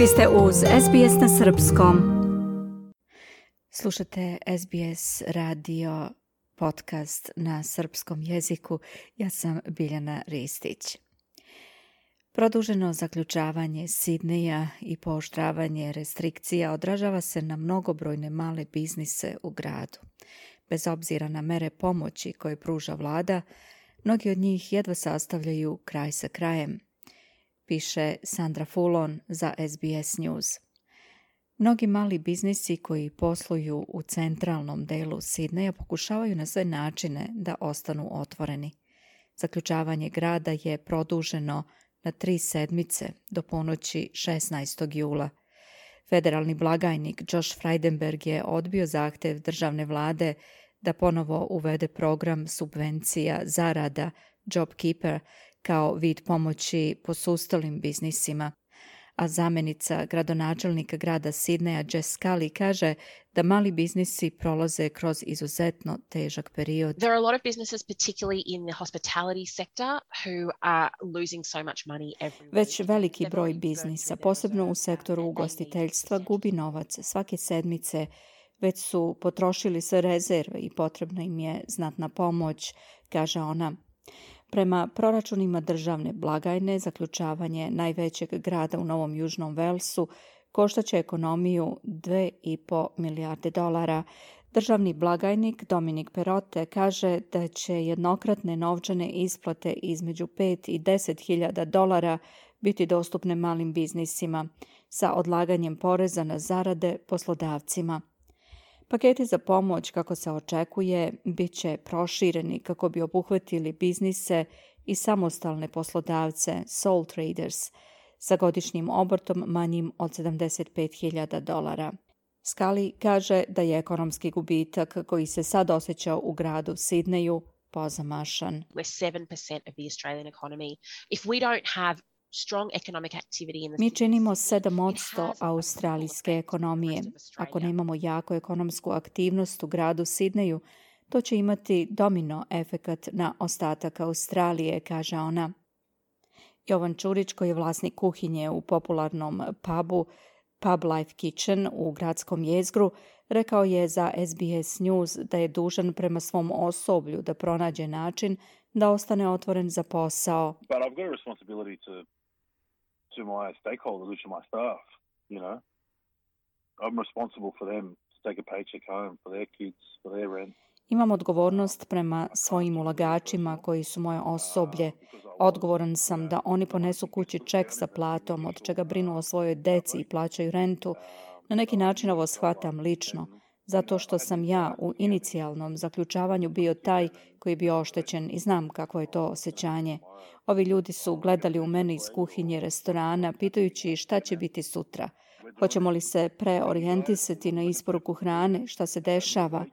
Vi ste uz SBS na Srpskom. Slušate SBS radio podcast na srpskom jeziku. Ja sam Biljana Ristić. Produženo zaključavanje Sidneja i pooštravanje restrikcija odražava se na mnogobrojne male biznise u gradu. Bez obzira na mere pomoći koje pruža vlada, mnogi od njih jedva sastavljaju kraj sa krajem – piše Sandra Fulon za SBS News. Mnogi mali biznisi koji posluju u centralnom delu Sidneja pokušavaju na sve načine da ostanu otvoreni. Zaključavanje grada je produženo na tri sedmice do ponoći 16. jula. Federalni blagajnik Josh Freidenberg je odbio zahtev državne vlade da ponovo uvede program subvencija zarada JobKeeper kao vid pomoći posustalim biznisima. A zamenica gradonačelnika grada Sidneja Jess Scully kaže da mali biznisi prolaze kroz izuzetno težak period. There Već veliki broj biznisa, posebno u sektoru ugostiteljstva, gubi novac svake sedmice već su potrošili sve rezerve i potrebna im je znatna pomoć, kaže ona. Prema proračunima državne blagajne, zaključavanje najvećeg grada u Novom Južnom Velsu će ekonomiju 2,5 milijarde dolara. Državni blagajnik Dominik Perote kaže da će jednokratne novčane isplate između 5 i 10 hiljada dolara biti dostupne malim biznisima sa odlaganjem poreza na zarade poslodavcima. Paketi za pomoć, kako se očekuje, bit će prošireni kako bi obuhvatili biznise i samostalne poslodavce, sole traders, sa godišnjim obrtom manjim od 75.000 dolara. Skali kaže da je ekonomski gubitak koji se sad osjeća u gradu Sidneju pozamašan. We're 7% If we don't have mi činimo 7% australijske ekonomije. Ako nemamo jako ekonomsku aktivnost u gradu Sidneju, to će imati domino efekat na ostatak Australije, kaže ona. Jovan Čurić, koji je vlasnik kuhinje u popularnom pubu Pub Life Kitchen u gradskom jezgru, rekao je za SBS News da je dužan prema svom osoblju da pronađe način da ostane otvoren za posao to my stakeholders, which are my staff. You know, I'm responsible for them to take a paycheck home for their kids, for their rent. Imam odgovornost prema svojim ulagačima koji su moje osoblje. Odgovoran sam da oni ponesu kući ček sa platom, od čega brinu o svojoj deci i plaćaju rentu. Na neki način ovo shvatam lično zato što sam ja u inicijalnom zaključavanju bio taj koji je bio oštećen i znam kako je to osjećanje. Ovi ljudi su gledali u mene iz kuhinje restorana pitajući šta će biti sutra. Hoćemo li se preorijentisati na isporuku hrane, šta se dešava?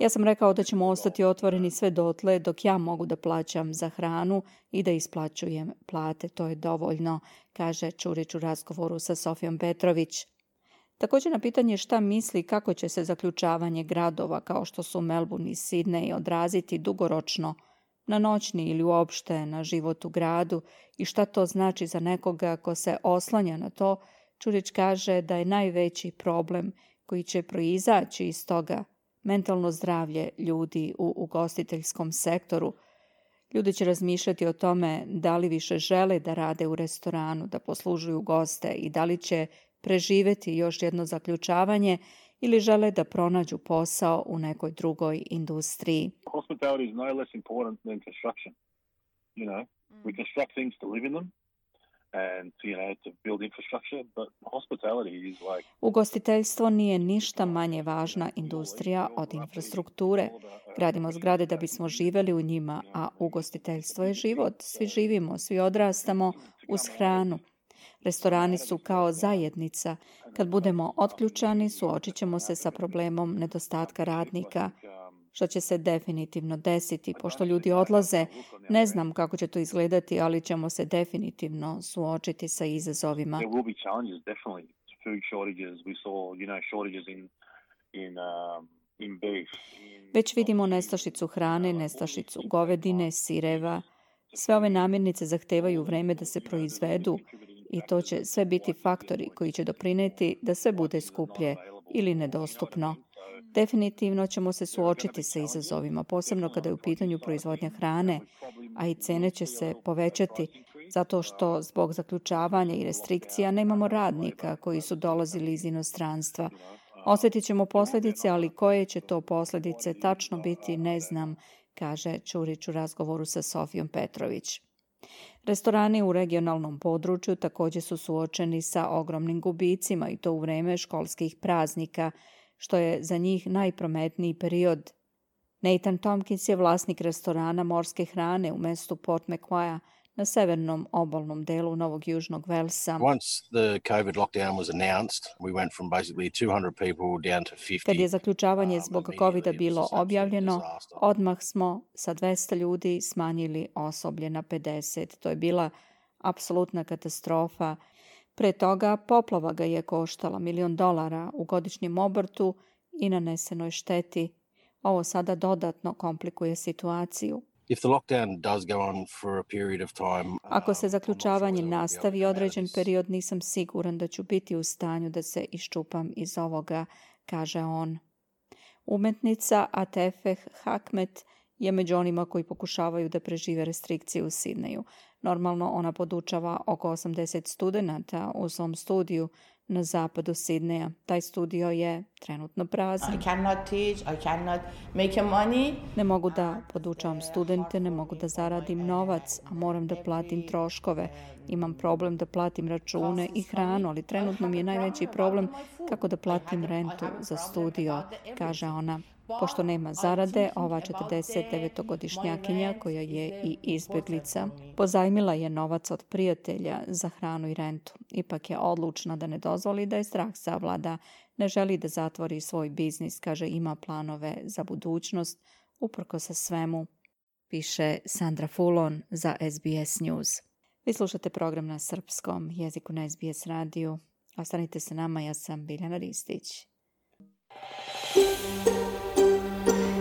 Ja sam rekao da ćemo ostati otvoreni sve dotle dok ja mogu da plaćam za hranu i da isplaćujem plate. To je dovoljno, kaže Čurić u razgovoru sa Sofijom Petrović. Također na pitanje šta misli kako će se zaključavanje gradova kao što su Melbourne i Sydney odraziti dugoročno na noćni ili uopšte na život u gradu i šta to znači za nekoga ko se oslanja na to, Čurić kaže da je najveći problem koji će proizaći iz toga mentalno zdravlje ljudi u ugostiteljskom sektoru. Ljudi će razmišljati o tome da li više žele da rade u restoranu, da poslužuju goste i da li će preživjeti još jedno zaključavanje ili žele da pronađu posao u nekoj drugoj industriji. Hospitality Ugostiteljstvo nije ništa manje važna industrija od infrastrukture. Gradimo zgrade da bismo živeli u njima, a ugostiteljstvo je život. Svi živimo, svi odrastamo uz hranu, Restorani su kao zajednica. Kad budemo otključani, suočit ćemo se sa problemom nedostatka radnika što će se definitivno desiti. Pošto ljudi odlaze, ne znam kako će to izgledati, ali ćemo se definitivno suočiti sa izazovima. Um, Već vidimo nestašicu hrane, nestašicu govedine, sireva. Sve ove namirnice zahtevaju vreme da se proizvedu i to će sve biti faktori koji će doprinijeti da sve bude skuplje ili nedostupno. Definitivno ćemo se suočiti sa izazovima, posebno kada je u pitanju proizvodnja hrane, a i cene će se povećati zato što zbog zaključavanja i restrikcija nemamo radnika koji su dolazili iz inostranstva. Osjetit ćemo posljedice, ali koje će to posljedice tačno biti ne znam, kaže Čurić u razgovoru sa Sofijom Petrović. Restorani u regionalnom području također su suočeni sa ogromnim gubicima i to u vreme školskih praznika, što je za njih najprometniji period. Nathan Tompkins je vlasnik restorana morske hrane u mestu Port McQuire na severnom obalnom delu Novog Južnog Velsa. Kad je zaključavanje um, zbog COVID-a bilo objavljeno, odmah smo sa 200 ljudi smanjili osoblje na 50. To je bila apsolutna katastrofa. Pre toga poplava ga je koštala milion dolara u godišnjem obrtu i nanesenoj šteti. Ovo sada dodatno komplikuje situaciju. Ako se zaključavanje nastavi određen period, nisam siguran da ću biti u stanju da se iščupam iz ovoga, kaže on. Umetnica Atefeh Hakmet je među onima koji pokušavaju da prežive restrikcije u Sidneju. Normalno ona podučava oko 80 studenata u svom studiju, na zapadu Sidneja. Taj studio je trenutno prazan. Ne mogu da podučavam studente, ne mogu da zaradim novac, a moram da platim troškove. Imam problem da platim račune i hranu, ali trenutno mi je najveći problem kako da platim rentu za studio, kaže ona. Pošto nema zarade, ova 49-godišnjakinja, koja je i izbjeglica, pozajmila je novac od prijatelja za hranu i rentu. Ipak je odlučna da ne dozvoli da je strah savlada, ne želi da zatvori svoj biznis, kaže ima planove za budućnost, uprko sa svemu, piše Sandra Fulon za SBS News. Vi slušate program na srpskom jeziku na SBS radiju. Ostanite se nama, ja sam Biljana Ristić.